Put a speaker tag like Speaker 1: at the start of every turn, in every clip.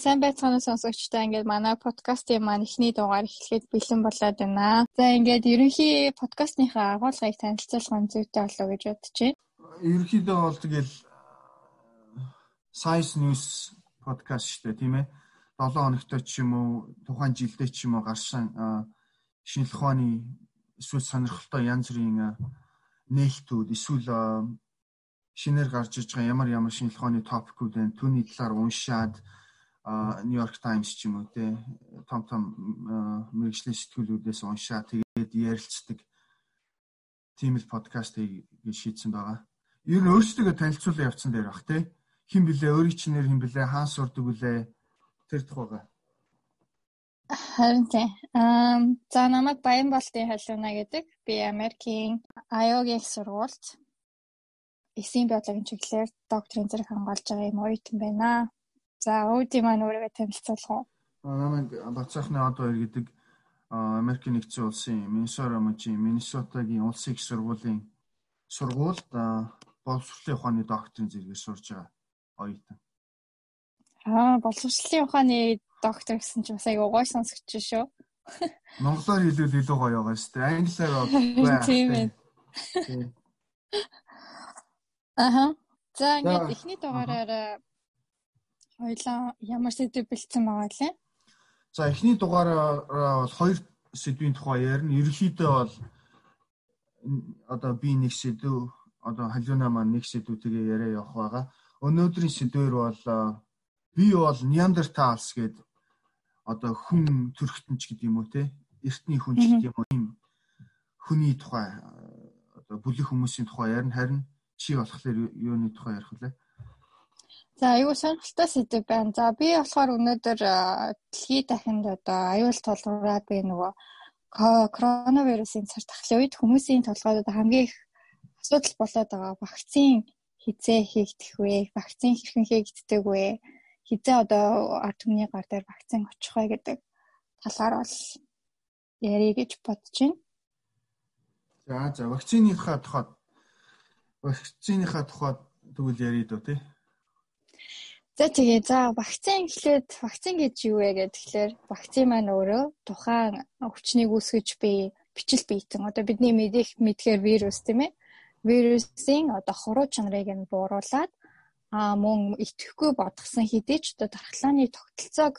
Speaker 1: сайн байцгаана сонсогчдаа ингээд манай подкастын маань эхний дугаар эхлэхэд бэлэн болоод байна. За ингээд ерөнхий подкастныхаа агуулгыг танилцуулах нь зүйтэй болов гэж бодож байна.
Speaker 2: Ерөнхийдөө бол тэгэл Science News подкаст шүү дээ тийм ээ. 7 хоногтой ч юм уу тухайн жилдээ ч юм уу гарсан шинжлэх ухааны эсвэл сонирхолтой янз бүрийн нээлтүүд эсвэл шинээр гарч иж байгаа ямар ямар шинжлэх ухааны топикүүд байна. Түүний талаар уншаад Нью-Йорк Таймс ч юм уу те том том мэрэгжлийн сэтгүүлүүдээс уншаа тэгээд ярилцдаг тийм л подкастыг шийдсэн байгаа. Ер нь өөрсдөө танилцуулан явцсан дээр бах те. Хин блэ өөрийн чинээр хин блэ хаан сурдаг үлээ тэр тухайга.
Speaker 1: Харин тийм. Ам за намайг Баянбалтын халууна гэдэг. Би Америкийн Айогийн сургуульд эсийн биологийн чиглэлээр докторийн зэрэг хамгаалж байгаа юм оюутан байна. За өөдий маань өөрийгөө танилцуулах уу?
Speaker 2: Намайг Бацаахны од хоёр гэдэг Америкийн нэгдсэн улсын Миннесота мужийн Миннесотагийн улсын их сургуулийн сургуульд боловсролын ухааны докторийн зэрэгээр сурж байгаа оюутан.
Speaker 1: Аа, боловсролын ухааны доктор гэсэн чинь бас аяга гой сонсогч шүү.
Speaker 2: Монголоор хэлвэл илүү гоё байгаа шүү дээ. Англиар бол
Speaker 1: тийм ээ. Аха. За ингээд эхний дугаараар Хоёлаа ямар сэдв бэлдсэн байгаа лээ?
Speaker 2: За эхний дугаараа бол хоёр сэдвийн тухай ярина. Ерөнхийдөө бол одоо би нэг сэдв одоо халиуна маань нэг сэдвүүдээ яриа явах байгаа. Өнөөдрийн сэдвэр бол би бол Неандерталс гээд одоо хүн төрхтөнч гэдэг юм уу те эртний хүн гэдэг юм уу ийм хүний тухай одоо бүлэг хүмүүсийн тухай ярина харин чи болохоор юуны тухай ярих вэ?
Speaker 1: За аюу сонирхолтой сэдв байна. За би болохоор өнөөдөр дэлхийд дахинд одоо аюул тулгараад би нөгөө коронавирусын цар тахлын үед хүмүүсийн толгойд хамгийн их асуудал болоод байгаа вакцин хизээ хийгдэх вэ? Вакцин хэрхэн хийгддэг вэ? Хизээ одоо ард түмний гар дээр вакцин очих вэ гэдэг талаар бол ярих гэж бодож байна.
Speaker 2: За за вакциныхаа тухайд вакциныхаа тухайд тэгвэл ярих дөө тий.
Speaker 1: За тэгээ за вакцин гэхлээр вакцин гэж юу вэ гэдэг тэгэхээр вакцин маань өөрөө тухайн өвчнийг үүсгэж бий бичил биетэн одоо бидний мэдих мэдхээр вирус тийм ээ. Вирусын одоо хуруу чанарыг нь бууруулад а мөн итгэхгүй бодгсон хэдий ч одоо дархлааны тогтолцоог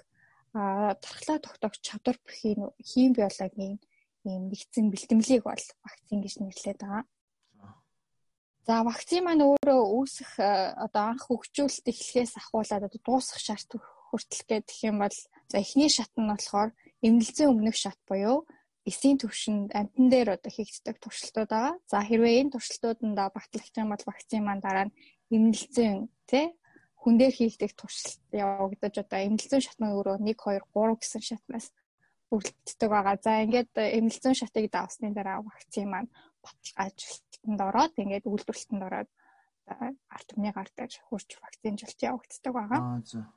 Speaker 1: дархлаа тогтоох чадвар бүхий хийм биологийн ийм нэгдсэн бэлтгэлийг бол вакцин гэж нэрлэдэг байгаа. За вакцин маань өөрөө үүсэх э, одоо анх хөгжүүлэлт эхлэхээс ахуулаад одоо дуусах шарт хүртэл гэх юм бол за эхний шат нь болохоор эмнэлзэн өмнөх шат буюу эсийн төвшөнд амтан дээр одоо хийгддэг туршилтууд байгаа. За хэрвээ энэ туршилтууданд багтлах юм бол вакцин маань дараа нь эмнэлзэн тий хүн дээр хийгдэх туршилт явагдаж одоо эмнэлзэн шат нь өөрөө 1 2 3 гэсэн шатнаас бүрддэг байгаа. За ингээд эмнэлзэн шатыг давсны дараа вакцин маань баталгаа ажилтанд ороод ингээд үйлдвэрлэлтэнд ороод арт түмний гар дээр хурж вакцинжилт явагддаг байгаа.
Speaker 2: Аа за.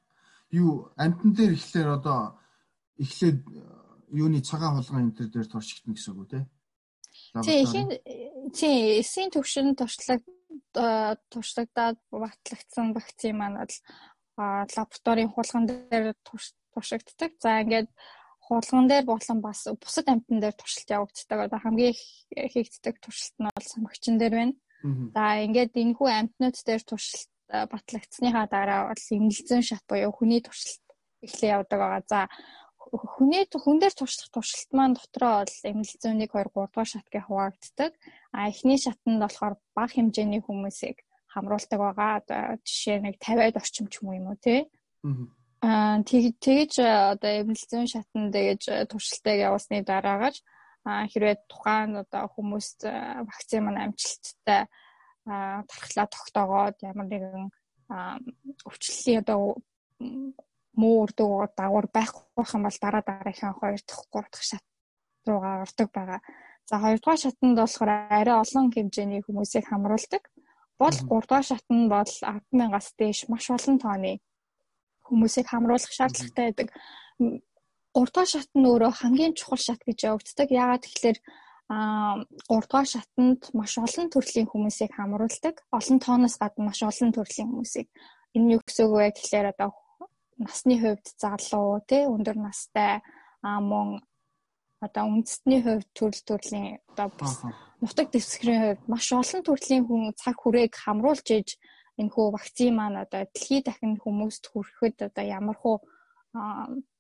Speaker 2: Юу амтан дээр ихлээр одоо эхлээд юуны цагаан хулгайн энэ төр дээр туршигдана гэсэн үг үү те?
Speaker 1: Тий, ихийн тий, эсийн төвшин туршлаг туршлагдаад батлагдсан вакцин маань бол лабораторийн хулган дээр туршигддаг. За ингээд хуралган дээр болон бас бусад амьтан дээр туршилт явагддаг. Одоо хамгийн их хийгддэг туршилт нь бол самгчин дээр байна. За ингээд энэхүү амьтнууд дээр туршилт батлагдсныхаа дараа бол эмнэлзэн шат буюу хүний туршилт эхлээ явдаг байгаа. За хүний хүн дээр туршлах туршилт маань дотроо бол эмнэлзэн 1 2 3 дугаар шат гэх хуваагддаг. А эхний шатнд болохоор бага хэмжээний хүмүүсийг хамруулдаг байгаа. Одоо жишээ нэг 50-аад орчим ч юм уу юм уу тий. Аа тэгэж одоо эмнэлзэн шатан тэгэж туршилтыг явуулсны дараагаж хэрвээ тухайн одоо хүмүүст вакцин маань амжилттай тархлаа тогтоогоод ямар нэгэн өвчлөлийн одоо муу үр дагавар байхгүй юм бол дараа дараагийн 2 дахь 3 дахь шат руугаа ордог байгаа. За 2 дугаар шатанд болохоор арай олон хэмжээний хүмүүсийг хамруулдаг. Бол 3 дугаар шатанд бол 100000-аас дээш маш олон тооны хүмүүсийг хамруулах шаардлагатай байдаг. 3 дугаар шат нь өөрөө хамгийн чухал шат гэж явагддаг. Яагаад тэгэхээр а 3 дугаар шатанд маш олон төрлийн хүмүүсийг хамруулдаг. Олон тооноос гадна маш олон төрлийн хүмүүсийг энэ юу гэсэн үг вэ гэхээр одоо насны хувьд залуу тий өндөр настай а мөн одоо үндэстний хувьд төрөл төрлийн одоо бас нутаг дэвсгэрийн хувьд маш олон төрлийн хүн цаг хүрээг хамруулж иж энэ хүү вакцин маань одоо дэлхий дахин хүмүүст хүрэхэд одоо ямар хуу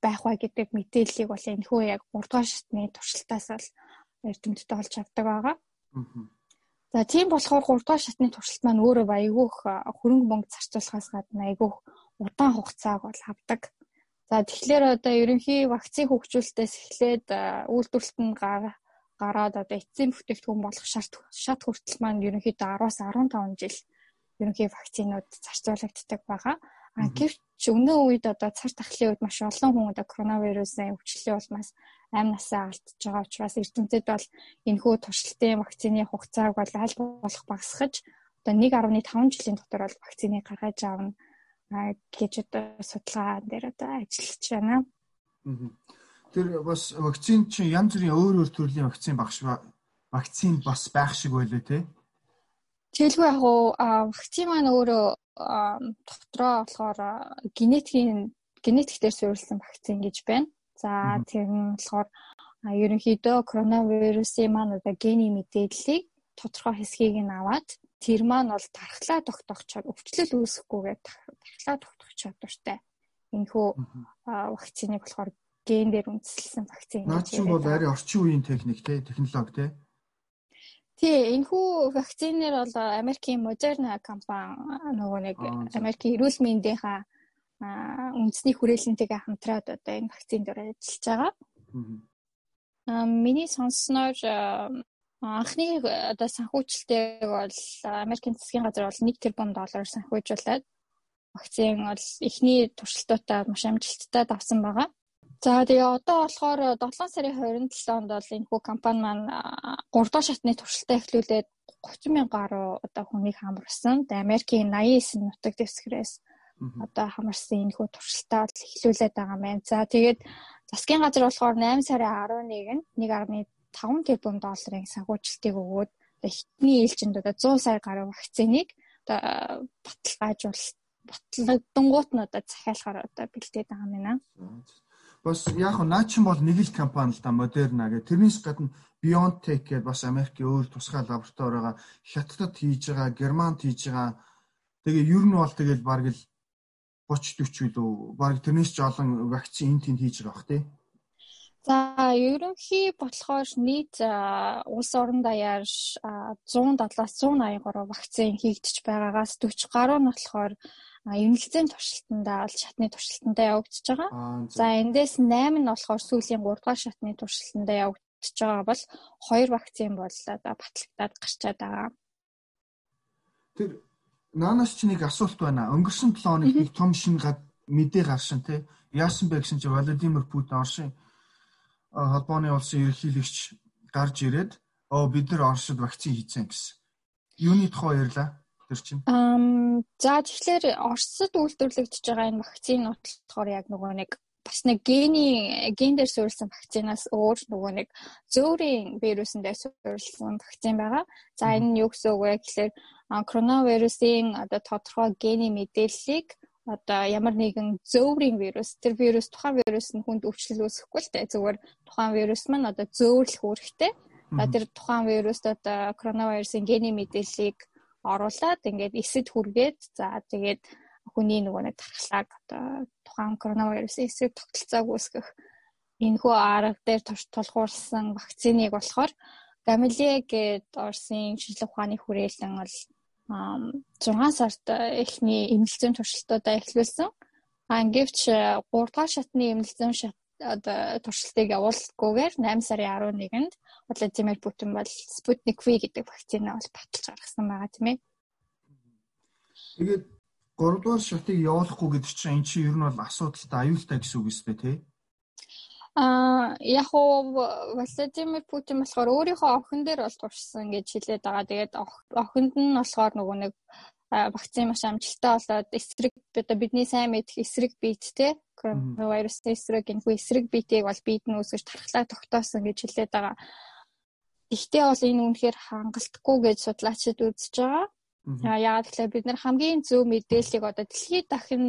Speaker 1: байх вэ гэдэг мэдээллийг бол энэ хүү яг 3 дугаар шатны туршилтаас л эрдэмтдээ олж авдаг байгаа. За тийм болохоор 3 дугаар шатны туршилт маань өөрөө аягүйх хөрөнгө мөнгө зарцуулахаас гадна аягүйх удаан хугацааг бол авдаг. За тэгэхээр одоо ерөнхий вакцины хөгжүүлэлтээс эхлээд үйлдвэрлэлт нь гараад одоо эцсийн бүтээгдэхүүн болох шат шат хүртэл маань ерөнхийдөө 10-аас 15 жил ерөнхий вакцинууд зарцуулагддаг байгаа. А гэвч өнөө үед одоо цар тахлын үед маш олон хүн одоо коронавирусын өвчлөлийн улмаас амь насаа алдж байгаа учраас эрдэмтэд бол энэхүү туршилтын вакцины хугацааг бол аль болох багасгаж одоо 1.5 жилийн дотор бол вакциныг гаргаж аавна гэж одоо судалгаа дээр одоо ажиллаж байна.
Speaker 2: Тэр бас вакцин чинь янз бүрийн өөр өөр төрлийн вакцин багш вакцин бас байх шиг байлээ те.
Speaker 1: Жишээлбэл яг уу вакцин маань өөрөө дотроо болохоор генетикийн генетик дээр суурилсан вакцин гэж байна. За тэр нь болохоор ерөнхийдөө коронавирусын маань одоо гений мэдээллийг тодорхой хэсгийг нь аваад тэр маань бол тархлаа тогтоохчоор өвчлөл үүсэхгүйгээр тархлаа тогтоох чадвартай. Энэхүү вакциныг болохоор ген дээр үндэслэсэн вакцин.
Speaker 2: Наад чинь бол арай орчин үеийн техник те технологи те.
Speaker 1: Тий, энэхүү вакцинаар бол Америкийн Moderna компани нөгөө нэг Америкийн эрүүл мэндийнхаа үндэсний хүрээлэнтэйгээ хамтраад одоо энэ вакцин дээр ажиллаж байгаа. Аа миний сонссноор анхны одоо санхүүжилтэйг бол Америкийн засгийн газар бол 1 тэрбум доллараар санхүүжуулаад вакцин бол эхний туршилтуудаа маш амжилттай давсан байгаа. За тэгээ одоо болохоор 7 сарын 27-нд бол энэ хүү компани маань 3 дахь шатны туршилтаа эхлүүлээд 30 мянган гаруй одоо хүнийг хамарсан. Тэгээ Америкийн 89 нутаг дэвсгэрээс одоо хамарсан энэ хүү туршилтаа бол эхлүүлээд байгаа юм. За тэгээд засгийн газар болохоор 8 сарын 11-нд 1.5 тэрбум долларын санхүүжилтийг өгөөд эхний ээлжинд одоо 100 сая гаруй вакциныг одоо баталгаажуул батлагдангуут нь одоо захиалахаар одоо бэлдээд байгаа юм байна
Speaker 2: бас яг нь наа чин бол нэг л компани л да Moderna гэх. Тэрнээс гадна BioNTech гэдээ бас Америкийн өөр тусгай лаборатори байгаа. Хятадд хийж байгаа, Германд хийж байгаа. Тэгээ ер нь бол тэгэл баг л 30 40 үлээ. Баг тэрнээс ч олон вакцин энд тэнд хийж байгаа бах тий.
Speaker 1: За ерөнхий бодлохоор нийт улс орон даяар 170-аас 183 вакцин хийгдэж байгаагаас 40 гаруй нь болохоор эмнэлзийн туршилтандаа бол шатны туршилтандаа явагдаж байгаа. За эндээс 8 нь болохоор сүүлийн 3 дугаар шатны туршилтандаа явагдаж байгаа бол хоёр вакцин бол одоо батлагдаад гарчаад байгаа.
Speaker 2: Тэр наанаас чи нэг асуулт байна. Өнгөрсөн 7 хоног нэг том шин мэдээ гарсан тий. Яасан бэ гэсэн чи Владимир Путин Орсын холбооны улсын ерөнхийлөгч гарч ирээд оо бид нар Оросд вакцин хийцэн гэсэн. Юуны тухай ярьлаа? Тэр чинь.
Speaker 1: Ам за тэгэхээр Оросд үйлдвэрлэгдэж байгаа энэ вакцин болохоор яг нөгөө нэг бас нэг гений ген дээр суурилсан вакцинаас өөр нөгөө нэг зөөрийн вирусын дээр суурилсан вакцин байгаа. За энэ нь юу гэсэн үг вэ гэхээр коронавирусын одоо тодорхой гений мэдээллийг одоо ямар нэгэн зөөврийн вирус тэр вирус тухайн вирус нь хүнд өвчлөл үүсэхгүй л дээ зүгээр тухайн вирус маань одоо зөөврлөх үүрэгтэй. За тэр тухайн вируст одоо коронавирусын гений мэдээллийг оруулаад ингээд эсэд хүргээд за тэгээд хүний нөгөө нэг тархлааг одоо тухайн коронавирусын эсрэг тогтолцоог үүсгэх энэхүү арга дээр тулгуурсан вакциныг болохоор Гамиле гээд Орсын шинжилгээ ухааны хүрээлэн бол 6 сард эхний эмнэлзэн туршилтуудаа эхлүүлсэн. А гэвч 3 дугаар шатны эмнэлзэн шат одоо туршилтыг явуулахгүйгээр 8 сарын 11-нд Владимир Путин бол Sputnik V гэдэг вакцинаа бол баталж гаргасан байгаа тийм ээ.
Speaker 2: Тэгээд 3 дугаар шатыг явуулахгүй гэдэг чинь эн чинь ер нь бол асуудалтай аюултай гэсэн үг өстэй тий.
Speaker 1: Аа яг уу Владимир Путин болохоор өөрийнхөө охин дээр бол туршсан гэж хэлээд байгаа. Тэгээд охинд нь болохоор нөгөө нэг вакцин маш амжилттай болоод эсрэг одоо бидний сайн мэдэх эсрэг биет те коронавирусын эсрэг энэ хүү эсрэг биетийг бол бид нь үүсгэж тархлаа тогтоосон гэж хэлээд байгаа. Гэхдээ бол энэ үнэхээр хангалтгүй гэж судлаачид үзэж байгаа. Яагаад гэвэл бид нар хамгийн зөв мэдээллийг одоо дэлхийд дахин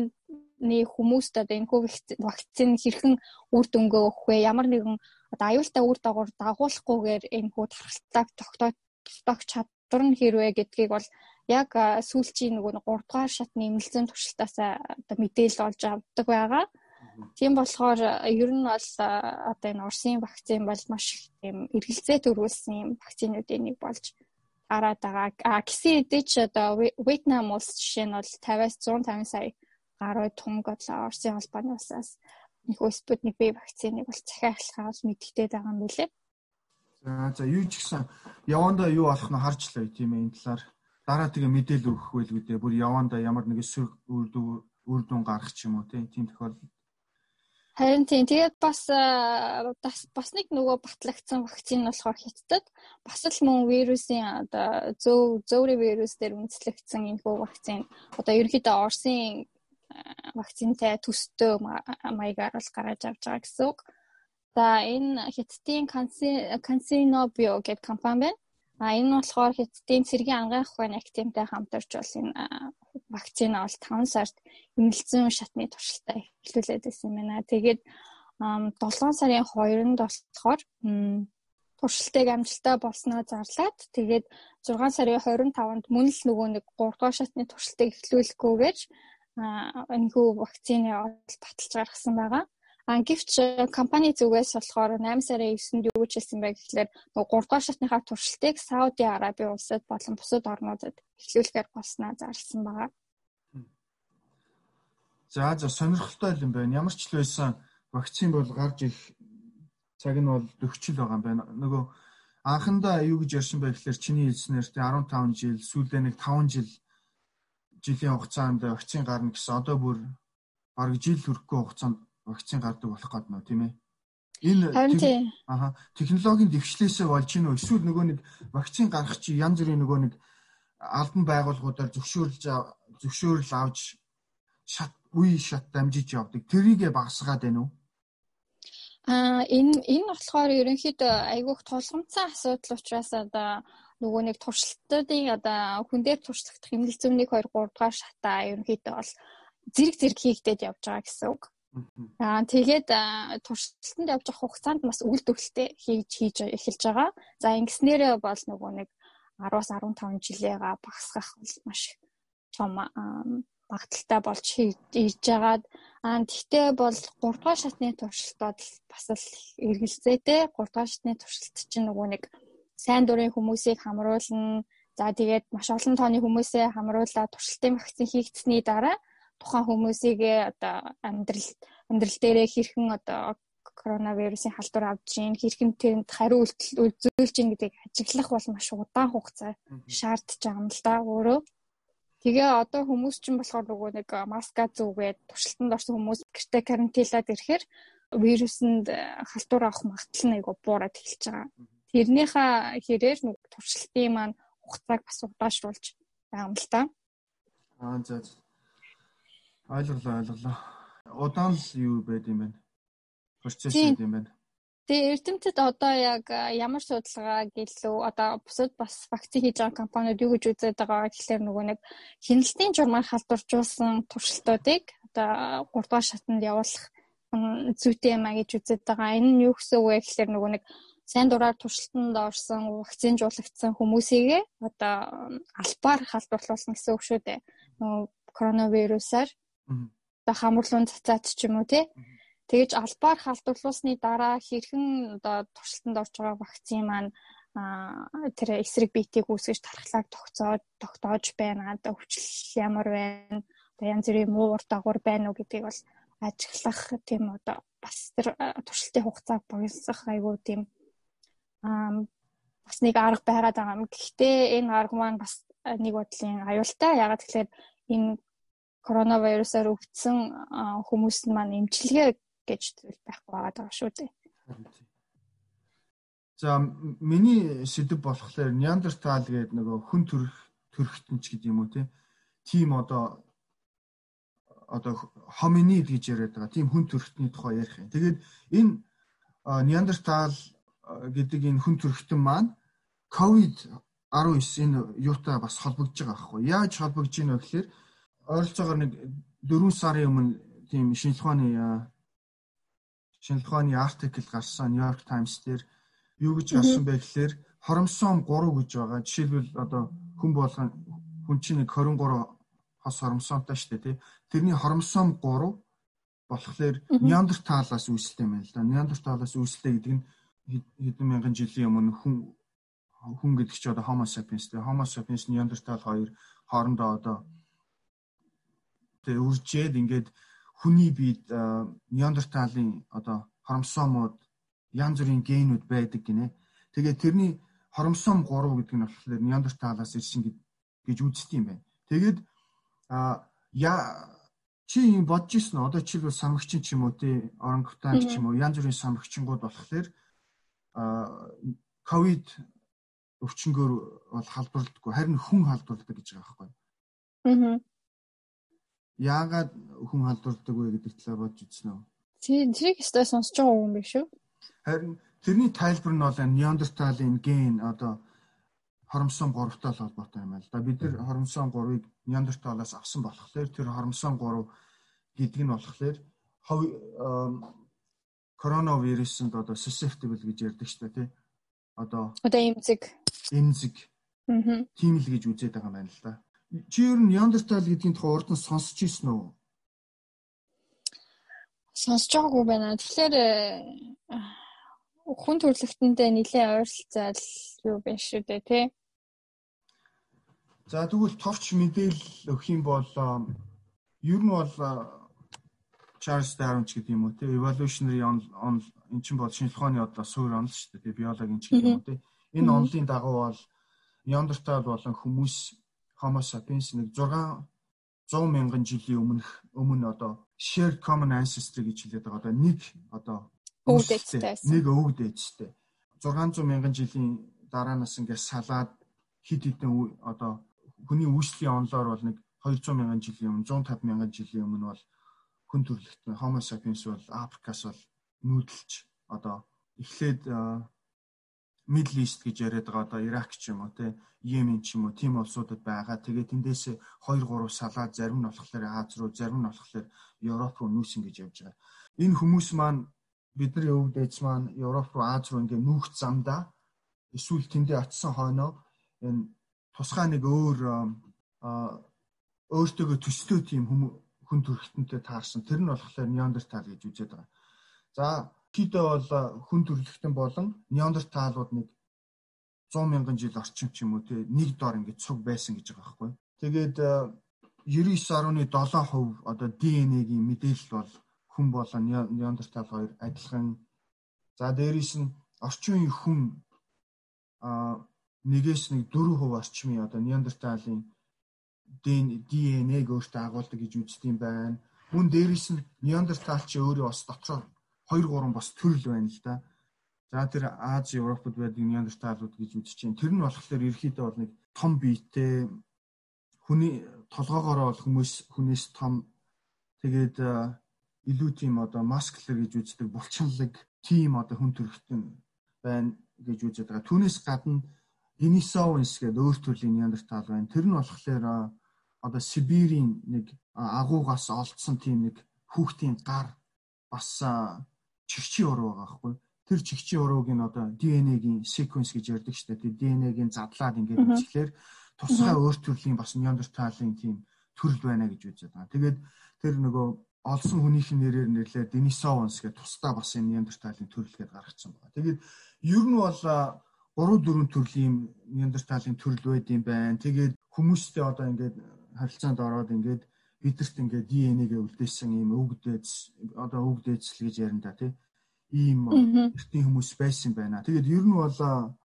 Speaker 1: вакцины хүмүүст одоо энэ хүү вакцины хэрхэн үр дүнгээ өгөх вэ? Ямар нэгэн одоо аюултай үр дагавар дагуулахгүйгээр энэ хүү тархалтайг тогтоох чадвар нь хэрвээ гэдгийг бол яг сүүлчийн нөгөө 3 дугаар шатны эмнэлзэн туршилтаас одоо мэдээлэл олж авдаг байгаа. Тийм болохоор ер нь бол одоо энэ Оросын вакцин бол маш тийм эргэлзээ төрүүлсэн вакцинуудын нэг болж гараад байгаа. А гисэн эдээ ч одоо Вьетнам улс жишээ нь бол 50-аас 150 сая гаруй тунг одоо Оросын холбооны улсаас нөхөө Спутник V вакциныг бол захиалахаа бол мэддэг байгаа юм билээ.
Speaker 2: За за юу ч гэсэн явандаа юу болох нь харж лээ тийм ээ энэ талаар дараа тэгээ мэдээлэл өгөх байлгүй дээ. Бүр явандаа ямар нэг эсрэг үр дүн гарах ч юм уу тийм тохиолдол
Speaker 1: Харин тийм. Тэгээд бас бас нэг нөгөө батлагдсан вакцин болохоор хятадд бас л мөн вирусын одоо зөв зөөврийн вирус дээр үндэслэгдсэн энэ хөө вакцин одоо ерөнхийдөө Оросын вакцинтай төстэй маягаар бол гаргаж авч байгаа гэсэн үг. За энэ хятадын Cansino Bio гэдэг компани байна. А энэ нь болохоор хятадын цэргийн ангаах ухааны активтай хамтарч бол энэ вакцина бол 5 сард эмнэлзэн шатны туршилтаа эхлүүлээд байсан юм байна. Тэгээд 7 сарын 2-нд болохоор туршилтыг амжилттай болсноо зарлаад тэгээд 6 сарын 25-нд мөн л нөгөө нэг 3 дугаар шатны туршилтыг эхлүүлэхгүйгээр энэхүү вакцины бол баталж гаргасан байгаа. А гэвч компани зүгээс болохоор 8 сарын 9-нд юу хэлсэн бэ гэхлээр 3 дугаар шатныхаа туршилтыг Сауди Араби улсад болон бусад орнуудад эхлүүлэхээр болсноо зарласан байгаа.
Speaker 2: За за сонирхолтой юм байна. Ямар ч л байсан вакцин бол гарч их цаг нь бол төгчл байгаа юм байна. Нөгөө анхандаа юу гэж ярьсан бэ гэхэлэр чиний хэлснээр тэ 15 жил сүүлдээ нэг 5 жил жилийн хугацаанд вакцин гарна гэсэн одоо бүр бараг жил хүрэхгүй хугацаанд вакцин гардаг болох гээд нөө тийм ээ. Энэ аха технологийн дэвшлээсээ болж гинөө эсвэл нөгөө нэг вакцин гарах чи янз бүрийн нөгөө нэг албан байгууллагуудаар зөвшөөрөлж зөвшөөрөл авч шат үе шат дамжиж явдаг. Тэрийгэ багасгаад байна уу?
Speaker 1: Аа энэ энэ болохоор ерөнхийдөө айгүйх тулгамдсан асуудал учраас одоо нөгөө нэг туршилтуудын одоо хүн дээр туршлагдах эмнэлэг зүүн 1 2 3 дугаар шатаа ерөнхийдөө бол зэрэг зэрэг хийгдээд явж байгаа гэсэн үг. Аа тэгээд туршилтанд явж байгаа хугацаанд бас үйл төвлөлтөй хийж хийж эхэлж байгаа. За ингэснээрээ бол нөгөө нэг 10-аас 15 жилээга багасгах маш том багталтай болж хийж байгаад аа тэгтээ бол 3 дугаар шатны туршилтууд бас л эргэлзээтэй 3 дугаар шатны туршилт чинь нөгөө нэг сайн дурын хүмүүсийг хамруулна. За тэгээд маш олон тооны хүмүүсээ хамруулаад туршилтын вакцин хийгдсэний дараа тухайн хүмүүсийг одоо амьдрал амьдрал дээрээ хэрхэн одоо коронавирусын халдвар авч ийн хэрхэн тэнд хариу үйлдэл үзүүлж ийн гэдгийг ажиглах бол маш удаан хугацаа шаардж байгаа юм л да өөрөө. Тэгээ одоо хүмүүс чинь болохоор нөгөө нэг маска зүүгээд туршилтанд орсон хүмүүс гэртээ карантинлаад ирэхээр вирусэнд халдвар авах магадлал нь айгу буураад эхэлж байгаа. Тэрнийхээ хэрээр нэг туршилтын маань хугацааг бас удаашруулж байгаа юм л да.
Speaker 2: Аа за. Ойлголоо ойлголоо. Удаан л юу байд юм бэ? Процесс байд юм байна.
Speaker 1: Тэгээ эрдэмтэд одоо яг ямар судалгаа гэлөө одоо бусад бас вакцин хийж байгаа компаниуд юу гэж үзээд байгаа гэхэлэр нөгөө нэг хяналтын журмаар халдваржуулсан туршилтуудыг одоо 3 дугаар шатанд явуулах зүйтэй юм а гэж үзээд байгаа. Энэ нь юу гэсэн үг вэ гэхэлэр нөгөө нэг сайн дураар туршилтанд орсон вакцинжуулагдсан хүмүүсийгээ одоо албаар халдварлуулсан гэсэн үг шүү дээ. Нөгөө коронавирусаар одоо хамруулуун цацаад ч юм уу тий. Тэгэж албаар халдварлуулсны дараа хэрхэн одоо туршилтанд орж байгаа вакцин маань тэр эсрэг биетийг үүсгэж тархлааг тогтоож тогтоож байна. Одоо хүчил ямар байна? Одоо янз бүрийн муу урт дагавар байна уу гэдгийг бол ажиглах тийм одоо бас тэр туршилтын хугацааг богиносох айгүй тийм бас нэг арга байгаад байгаа юм. Гэхдээ энэ арга маань бас нэг бодлын аюултай. Ягаад гэвэл энэ коронавирусаар өвдсөн хүмүүс маань эмчилгээ гэж зүйл байхгүй байгаа шүү дээ.
Speaker 2: За миний сэдв болохоор Неандертал гэдэг нөгөө хүн төрх төрхтөнч гэдэг юм уу. Тим одоо одоо хоминид гэж яриад байгаа. Тим хүн төрхтний тухай ярих юм. Тэгээд энэ Неандертал гэдэг энэ хүн төрхтөн маань ковид 19 энэ юутай бас холбогдож байгаа байхгүй. Яаж холбогдож байна вэ гэхээр ойролцоогоор нэг 4 сарын өмнө тийм шинжлэх ухааны шинжлэх ухааны артикл гарсан New York Times дээр юу гэж гарсан бэ гэхээр хоромсоом 3 гэж байгаа. Жишээлбэл одоо хүн болгон хүн чинь нэг 23 хос хоромсоомтой шүү дээ тий. Тэрний хоромсоом 3 болохоор Неандерталаас үүсэлтэй юм л да. Неандерталаас үүсэлтэй гэдэг нь хэдэн мянган жилийн өмнө хүн хүн гэдэг чи одоо Homo sapiens тий. Homo sapiens Neanderthal хоёр хоорондоо одоо тэг үржээд ингээд хүний биед Неандерталын одоо хоромсоомууд янз бүрийн генүүд байдаг гинэ. Тэгээд тэрний хоромсоом 3 гэдэг нь болохоор Неандерталаас ирсэн гэж үздэг юм байна. Тэгээд а я чи юм бодож ирсэн одоо жишээлбэл самгчин ч юм уу тий орангутан ч юм уу янз бүрийн самгчингууд болохоор а ковид өвчнгөөр бол халдварлагдгүй харин хүн халдварладаг гэж байгаа байхгүй. Аа. Яагаад хүн халдварладаг вэ гэдэг талаар бодж үзсэн үү?
Speaker 1: Тий, тэрийг өстой сонсож байгаа юм биш үү?
Speaker 2: Харин тэрний тайлбар нь бол неандерталын ген одоо хоромсон 3-тай л холбоотой юм байна л да. Бид нар хоромсон 3-ыг Неандерталаас авсан болохоор тэр хоромсон 3 гэдэг нь болохоор коронавирусанд одоо susceptible гэж ярьдаг шүү дээ тий. Одоо
Speaker 1: одоо эмзэг
Speaker 2: эмзэг тийм л гэж үзээд байгаа юм байна л да. Чи ер нь Неандертал гэдгийн тухай урд нь сонсч ирсэн үү?
Speaker 1: Сонсож байгаагүй байна. Тэгэхээр э, хүн төрөлхтөндөө нэлээд ойролцоол юу байна шүү дээ тий.
Speaker 2: За тэгвэл товч мэдээлэл өгөх юм бол ер нь бол Charles Darwin ч гэдэг юм уу те evolutionary on эн чинь бол шинжлэх ухааны одоо суурь онол шүү дээ биологийн ч гэдэг юм уу те энэ онолын дагуу бол Neanderthal болон хүмүүс Homo sapiens нэг 6 100 мянган жилийн өмнөх өмнө одоо shared common ancestry гэж хэлээд байгаа. Одоо нэг одоо
Speaker 1: өвөг дээдтэй
Speaker 2: нэг өвөг дээдтэй 600 мянган жилийн дараанаас ингээд салаад хид хідэн одоо хүний үүслийн онлоор бол нэг 200 мянган жилийн өмнө 150 мянган жилийн өмнө бол хүн төрөлхтөн Homo sapiens бол Африкаас бол нүүдэлж одоо эхлээд Middle East гэж яриад байгаа одоо Ирак ч юм уу те Йемен ч юм уу тийм улсуудад байгаа. Тэгээ тэндээс 2 3 салаад зарим нь болохоор Аз руу зарим нь болохоор Европ руу нүүсэн гэж явж байгаа. Энэ хүмүүс маань бидний өвөг дээдс маань Европ руу Аз руу ингээ нүүх замдаа эсвэл тэндээ очисон хойноо энэ тусгай нэг өөр өөртөөгөө төстэй тийм хүн төрөлхтөнтэй таарсан. Тэр нь болохоор неандертал гэж үзээд байгаа. За хэд бол хүн төрөлхтөн болон неандерталууд нэг 100 мянган жил орчим ч юм уу те нэг дор ингэ цуг байсан гэж байгаа байхгүй. Тэгээд 99.7% одоо ДНХ-гийн мэдээлэл бол хүн болон неандертал хоёр адилхан. За дээрээс нь орчин үеийн хүн а нэгээс нэг 4% орчмын одоо неандерталын ДНЭ-г өөртөө агуулдаг гэж үздэг юм байна. Мөн дээрээс нь неандерталч өөрөө бас дотор 2 3 бас төрөл байна л да. За тэр Аз, Европод байдаг неандерталууд гэж үзэж чинь. Тэр нь болохоор ерөөхдөө бол нэг том биетэй хүний толгоогоор бол хүмүүс хүнээс том тэгээд илүү тийм одоо маскулер гэж үздэг булчинлаг тийм одоо хүн төрхтөн байна гэж үзэж байгаа. Түүнээс гадна Denisovans гэдэг өөр төрлийн неандертал байна. Тэр нь болохоор одоо Сибирийн нэг агуугаас олдсон тийм нэг хүүхдийн гар бас чигчийн уруу байгаа байхгүй. Тэр чигчийн урууг нь одоо ДНХ-гийн sequence гэж ярьдаг шүү дээ. ДНХ-гийн задлаад ингээд үзэхлээр тусгай өөр төрлийн бас неандерталын тийм төрөл байна гэж үзээд байгаа. Тэгээд тэр нөгөө олсон хүнийх нь нэрээр нэрлээ Denisovans гэдэг тусдаа бас энэ неандерталын төрөл гэдээ гаргацсан байна. Тэгээд ер нь бол 3 4 төрлийн неандерталын төрөл байд юм байна. Тэгээд хүмүүстэй одоо ингээд харилцаанд ороод ингээд бидэрт ингээд ДНХ-гээ үлдээсэн ийм өвгдөөц одоо өвгдөөцл гэж ярина да тий. Ийм эртний хүмүүс байсан байна. Тэгээд ер нь бол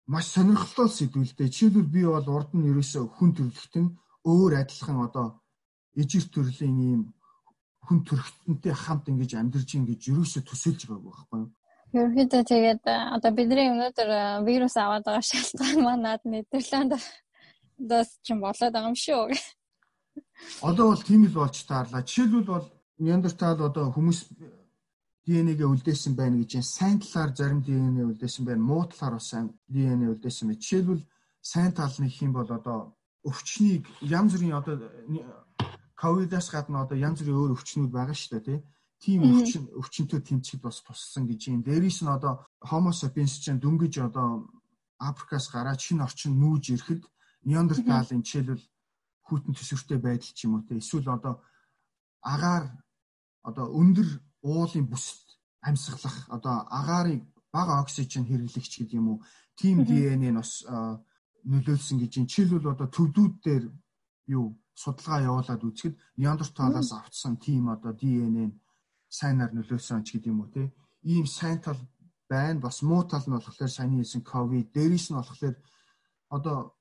Speaker 2: маш сонирхолтой сэдвэлтэй. Жишээлбэл би бол урд нь ерөөсөө хүн төрөлхтөн өөр адилхан одоо ижир төрлийн ийм хүн төрөлхтөнтэй хамт ингэж амьдарч ин гэж ерөөсөө төсөөлж байгаагүй байхгүй юу?
Speaker 1: Ерөнхийдөө тэгээд одоо бидний өнөөдөр вирус аваад байгаа шалтгаан манад Нидерланд дас ч болоод байгаа юм шүү.
Speaker 2: Одоо бол тийм л болж таарлаа. Жишээлбэл бол Неандертал одоо хүмүүс ДНХ-гээ үлдээсэн байна гэж сайн талаар зарим ДНХ үлдээсэн байна. Муу талаар бас сайн ДНХ үлдээсэн байна. Жишээлбэл сайн тал нь их юм бол одоо өвчнийг янз бүрийн одоо ковидаас гадна одоо янз бүрийн өөр өвчнүүд байгаа шүү дээ тий. тийм өвчин өвчнөд тэмцэхэд бас туссан гэж юм. Дээрээс нь одоо Homo sapiens чинь дөнгөж одоо Африкаас гараад шинэ орчин нүүж ирэхэд Неандерталын жишээлбэл хүйтэн төсвөртэй байдал ч юм уу те эсвэл одоо агаар одоо өндөр уулын бүсэд амьсгалах одоо агаарыг бага оксижен хэрэглэгч гэдэг юм уу тийм ДНХ нь бас нөлөөлсөн гэж юм. Жишээлбэл одоо төвдүүд дээр юу судалгаа явуулаад үзэхэд Неандерталаас автсан тийм одоо ДНХ нь сайнаар нөлөөсөн ч гэдэг юм уу те. Ийм сайн тал байна. Бас муу тал нь болохоор саяны хэлсэн ковид дээрээс нь болохоор одоо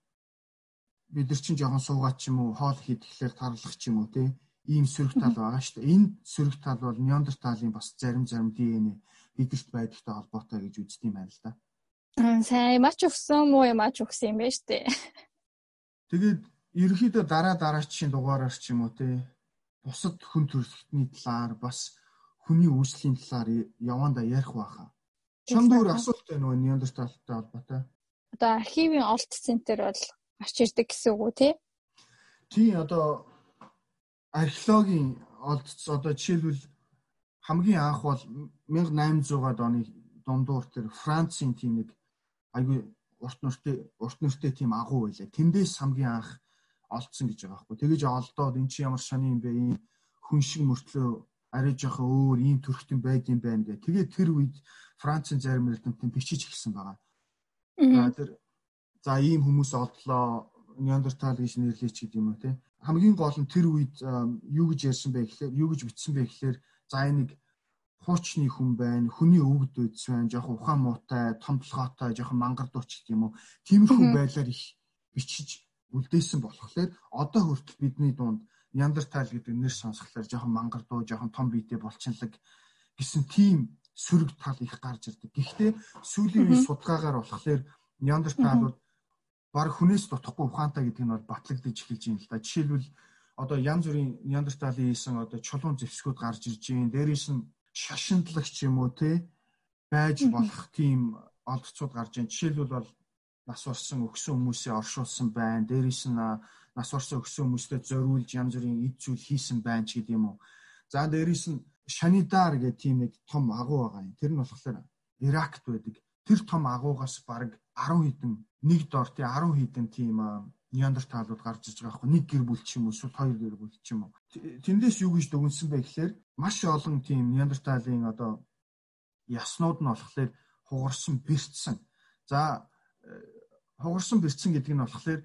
Speaker 2: бид нар чинь жоохон суугаад ч юм уу хоол хийхээр тарлах ч юм уу те ийм сөрөг тал байгаа шүү дээ. Энэ сөрөг тал бол неандерталын бас зарим зарим ДНХ бидэрт байдагтай холбоотой гэж үздэг юм байна л да.
Speaker 1: Сайн мач өгсөн муу мач өгсөн юм байна шүү дээ.
Speaker 2: Тэгээд ерөнхийдөө дараа дараачийн дугаараар ч юм уу те бусад хүн төрөлхтний талаар бас хүний үүслийн талаар яванда ярих байхаа. Чамд өөр асуулт байна уу Неандерталтай холбоотой?
Speaker 1: Одоо архивын олт центр бол гарч ирдэг гэсэн үг үү тий?
Speaker 2: Тий одоо археологийн олд одоо жишээлбэл хамгийн анх бол 1800-аад оны дундуур тэр Францын тийм нэг айгүй урт нуртай урт нуртай тийм агуу байлаа. Тэндээс хамгийн анх олдсон гэж байгаа байхгүй. Тэгэж олдоод эн чи ямар шаны юм бэ? Ийм хүн шиг мөртлөө арай жоохон өөр ийм төрхтөн байд юм байна гэх. Тэгээд тэр үед Францын зарим эрдэмтэн бичиж эхэлсэн байгаа. За тэр за ийм хүмүүс олдлоо Неандертал гэж нэрлэеч гэдэг юм уу те. Хамгийн гол нь тэр үед юу гэж ярьсан бэ гэхээр юу гэж бичсэн бэ гэхээр за энийг хуучны хүн байна, хүний өвгд үйдс байна, жоохон ухаан муутай, том толгойтой, жоохон мангардууч гэх юм уу. Тиймэрхүү байдлаар их бичиж үлдээсэн болохоор одоо хүртэл бидний дунд Неандертал гэдэг нэр сонсхолоор жоохон мангардуу, жоохон том биетэй болчинлаг гэсэн тийм сөрөг тал их гарч ирдэг. Гэхдээ сүүлийн үе судалгаагаар болохоор Неандерталууд баг хүнээс дутхгүй ухаантай гэдэг нь бол батлагдаж эхэлж байна л да. Жишээлбэл одоо янз бүрийн Неандерталын хийсэн одоо чулуун зэвсгүүд гарч ирж байна. Дээрээс нь шашинтлагч юм уу те байж болох тийм олдцууд гарч байна. Жишээлбэл бол нас орсон өгсөн хүмүүсээ оршуулсан байна. Дээрээс нь нас орсон өгсөн хүмүүстэй зориулж янз бүрийн эд зүйл хийсэн байна ч гэдэм үү. За дээрээс нь Шанидар гэх тийм нэг том агуу байгаа юм. Тэр нь болохоор Иракт байдаг. Тэр том агуугаас бараг 10 хэдэн нэг дор тий 10 хэдэн тийм неандерталууд гарч иж байгаа байхгүй нэг гэр бүл ч юм уу эсвэл хоёр гэр бүл ч юм уу. Тэндээс юу гэж дүгнсэн бэ гэхээр маш олон тийм неандерталын одоо яснууд нь болохоор хугарсан бэрцсэн. За э, хугарсан бэрцсэн гэдэг нь болохоор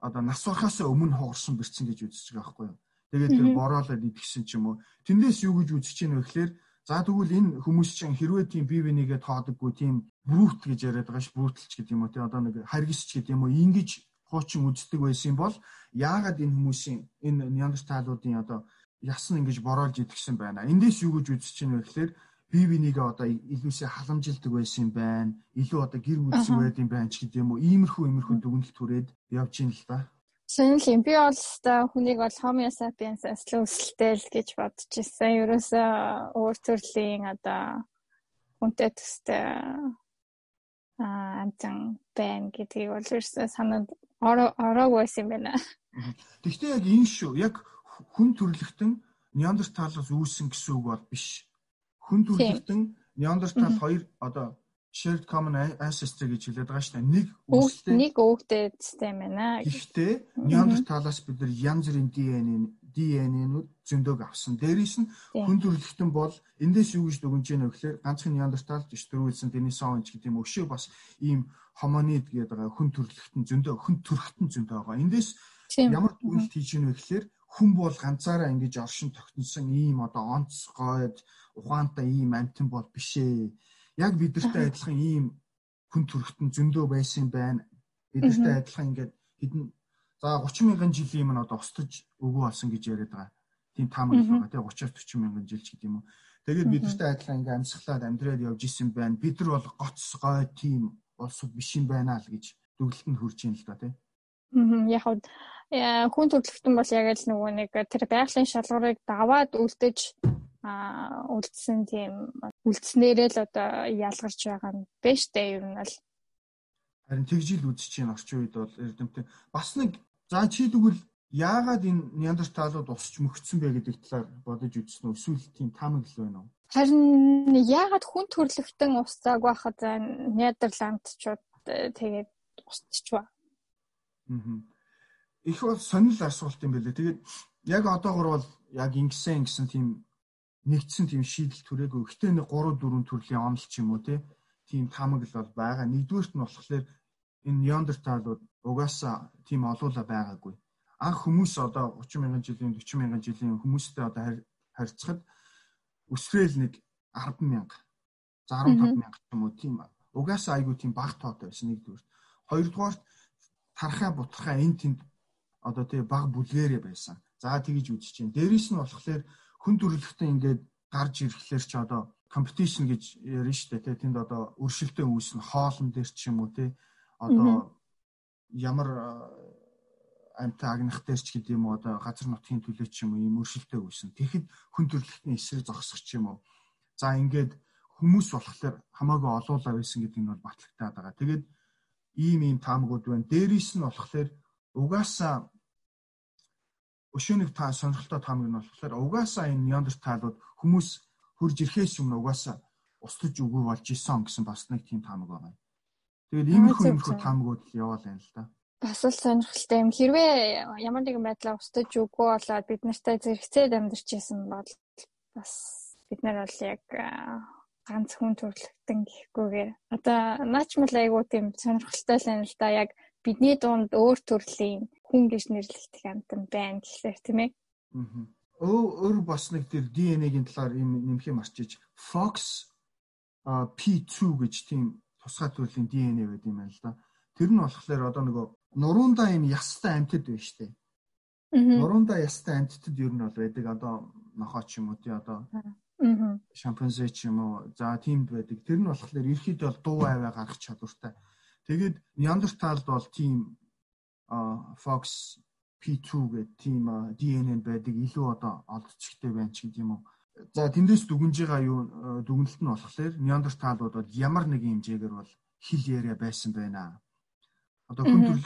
Speaker 2: одоо нас орохоос өмнө хугарсан бэрцэн гэж үзэж байгаа байхгүй юу. Тэгээд тэр бороолоод идэгсэн ч юм уу. Тэндээс юу гэж үзэж чинь вэ гэхээр за тэгвэл энэ хүмүүс чинь хэрвээ тийм бие бинийгээ тоодоггүй тийм брут гэж яриад байгаа ш бруталч гэдэг юм уу тий одоо нэг харгисч гэдэг юм уу ингэж хуучин үздэг байсан бол яагаад энэ хүмүүсийн энэ неандерталуудын одоо ясан ингэж бороолж идэгсэн байна. Эндээс юу гэж үзэж чинь вэ гэхээр бие бинийгээ одоо илүүсээ халамжилдаг байсан юм байна. Илүү одоо гэр бүлсэн байд юм байна ч гэдэг юм уу. Иймэрхүү иймэрхүү дүгнэлт түрээд явж ийн л да.
Speaker 1: Шинэ юм би бол та хүнийг бол Homo sapiens асл өсөлтэй л гэж бодож ирсэн. Ерөөсөө өөр төрлийн одоо хүнтэй төстэй аа амтан байна гэдгийг бол ерөөсөө санаад ороог байсан юм байна.
Speaker 2: Гэхдээ яг энэ шүү. Яг хүн төрлөختөн Неандерталаас үүссэн гэсэн үг бол биш хүн төрөлхтөн Неандертал хоёр одоо shared common ancestor гэж хэлээд байгаа шүү дээ. Нэг
Speaker 1: үстэй нэг өвгтэй систем байна.
Speaker 2: Гэхдээ Неандерталаас бид нар янз бүрийн DNA DNA-нууд зөндөг авсан. Дээрээс нь хүн төрөлхтөн бол эндээс юу гэж дүгнэж вэ гэхээр ганцхан Неандертал гэж төрүүлсэн Денисович гэдэг юм өшөө бас ийм хомонид гэдэг байгаа хүн төрөлхтөн зөндөө хүн төрөлхтөн зөндөө байгаа. Эндээс ямар дүгнэлт хийж вэ гэхээр хүн бол ганцаараа ингэж оршин тогтносон ийм одоо онцгойд ухаантай ийм амтэн бол биш ээ. Яг бидэртэй адилхан ийм хүн төрхтөн зөндөө байсан байна. Бидэртэй адилхан ингээд хэдэн за 30 мянган жилийн юм одоо устж өгөө болсон гэж яриад байгаа. Тийм таамаг байгаа тий 30-аас 40 мянган жил ч гэдэг юм уу. Тэгээд бидэртэй адилхан ингээд амьсгалаад амьдраад явж исэн байна. Бид нар бол гоц гой тийм улсууд биш юм байна л гэж дүгнэлтэнд хүрч ийн л да тий.
Speaker 1: Яг хүн төрөлхтөн бол яг л нөгөө нэг тэр байгалийн шалгуурыг даваад үлдэж а үлдсэн тийм үлдснээрээ л одоо ялгарч байгаа юм бэ штэ ер нь л
Speaker 2: харин тэгжил үзэж чинь орчин үед бол эрдэмтэн бас нэг за чи тэгвэл яагаад энэ неандерталууд усч мөгцсөн бэ гэдэг талаар бодож үзсэн үү? Эсвэл тийм таамаг л байна уу?
Speaker 1: Харин яагаад хүн төрлөختөн усцааг байхад Нидерландчууд э, тэгээд усччихва.
Speaker 2: Аа. Их бол сонирхол асуулт юм байлээ. Тэгээд яг одоогор бол яг ингэсэн гэсэн тийм нэгдсэн тийм шийдэл түрээгүй. Гэтэ нэг 3 4 төрлийн онол ч юм уу тийм таамаг л бол байгаа. Нэгдүгээрт нь болохоор энэ неандерталууд угаасаа тийм олуула байгаагүй. Анх хүмүүс одоо 30 мянган жилийн 40 мянган жилийн хүмүүстэй одоо харьцахад өсрөөл нэг 10 мянга за 15 мянга ч юм уу тийм угаасаа айгүй тийм баг тоотой байсан нэгдүгээр. Хоёрдугаарт тархаа бутархаа эн тэнд одоо тийм баг бүлгэрээ байсан. За тэгэж үзэж чинь. Дээрээс нь болохоор хүн төрөлхтөн ингээд гарч ирэхлээр ч одоо competition гэж ярина шүү дээ. Тэнд одоо өршөлтөө үүснэ хоолн дээр ч юм уу те одоо ямар амтай агнах дээр ч гэдэг юм уу одоо газар нутгийн төлөө ч юм уу ийм өршөлтөө үүснэ. Тэгэхэд хүн төрөлхтний эсрэг зогсох ч юм уу. За ингээд хүмүүс болохоор хамаагүй олуулаа байсан гэдэг нь бол батлагтаад байгаа. Тэгээд ийм ийм таамагуд байна. Дээрээс нь болохоор угаасаа өшөөнийг та сонирхолтой таамаг нь болохоор угаасаа энэ неандерталууд хүмүүс хурж ирэхээс өмнө угаасаа устж үгүй болж исэн гэсэн бас нэг тийм таамаг байна. Тэгээд иймэрхүү иймэрхүү таамагуд л яваал юм л да.
Speaker 1: Бас л сонирхолтой юм. Хэрвээ ямар нэгэн байдлаар устж үгүй болоод бид нартай зэрэгцээд амьдарч исэн бол бас бид нар бол яг ганц хүн төрлөختөн гэхгүйгээр одоо наачмал айгуу тийм сонирхолтой л юм л да. Яг бидний дунд өөр төрлийн хүн гэж нэрлэгдэх амтан байна гэхлээр тийм ээ.
Speaker 2: Аа. Өө өөр бас нэг тэр ДНХ-гийн талаар юм нэмэх юм арчиж Fox P2 гэж тийм тусгай төрлийн ДНХ байд юм байна л да. Тэр нь болохоор одоо нөгөө нуруундаа юм ястай амьтад байна штэ. Нуруундаа ястай амьтад ер нь бол байдаг одоо нохоо ч юм уу тий одоо шампанзе ч юм уу за тиймд байдаг. Тэр нь болохоор ерхийд бол дуу аваа гаргах чадвартай. Тэгээд Неандерталд бол тийм Fox P2 гэдэг тийм DNA байдаг илүү одоо олдчихтэй байна ч гэдэг юм уу. За тэндээс дүгнж байгаа юу дүгнэлт нь болохоор Неандерталууд бол ямар нэг хэмжээгээр бол хил яриа байсан байна. Одоо хүн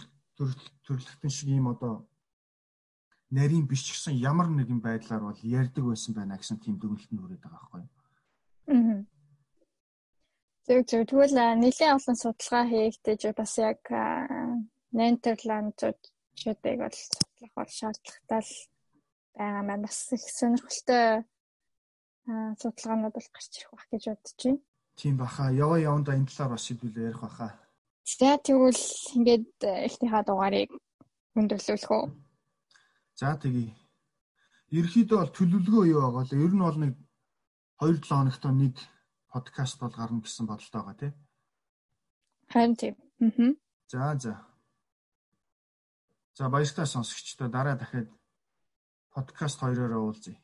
Speaker 2: төрлөختөн шиг ийм одоо нарийн биш гэсэн ямар нэгэн байдлаар бол ярьдаг байсан байна гэсэн тийм дүгнэлт нь өрөөд байгаа байхгүй юу. Аа.
Speaker 1: Зөв зөв. Тэгвэл нэлээд олон судалгаа хийгдэж бас яг Нидерландчуудыг бол судлах бол шаардлагатай л байгаа маань бас их сонирхолтой судалгаанууд бол гарч ирэх байх гэж бодож байна.
Speaker 2: Тийм баха. Яваа явандаа энэ талаар бас шийдвүлээ ярих баха.
Speaker 1: За тэгвэл ингээд эхнийхээ дугаарыг өндөрлүүлэх үү?
Speaker 2: За тэгье. Ерхийдөө бол төлөвлөгөө юу байгаа л ер нь бол нэг 2-7 хоногт нэг подкаст бол гарна гэсэн бодолтой байгаа тий.
Speaker 1: Харин тийм. Аа.
Speaker 2: За за. За баяртай сонсогчдоо дараа дахиад подкаст хоёроор уулзъя.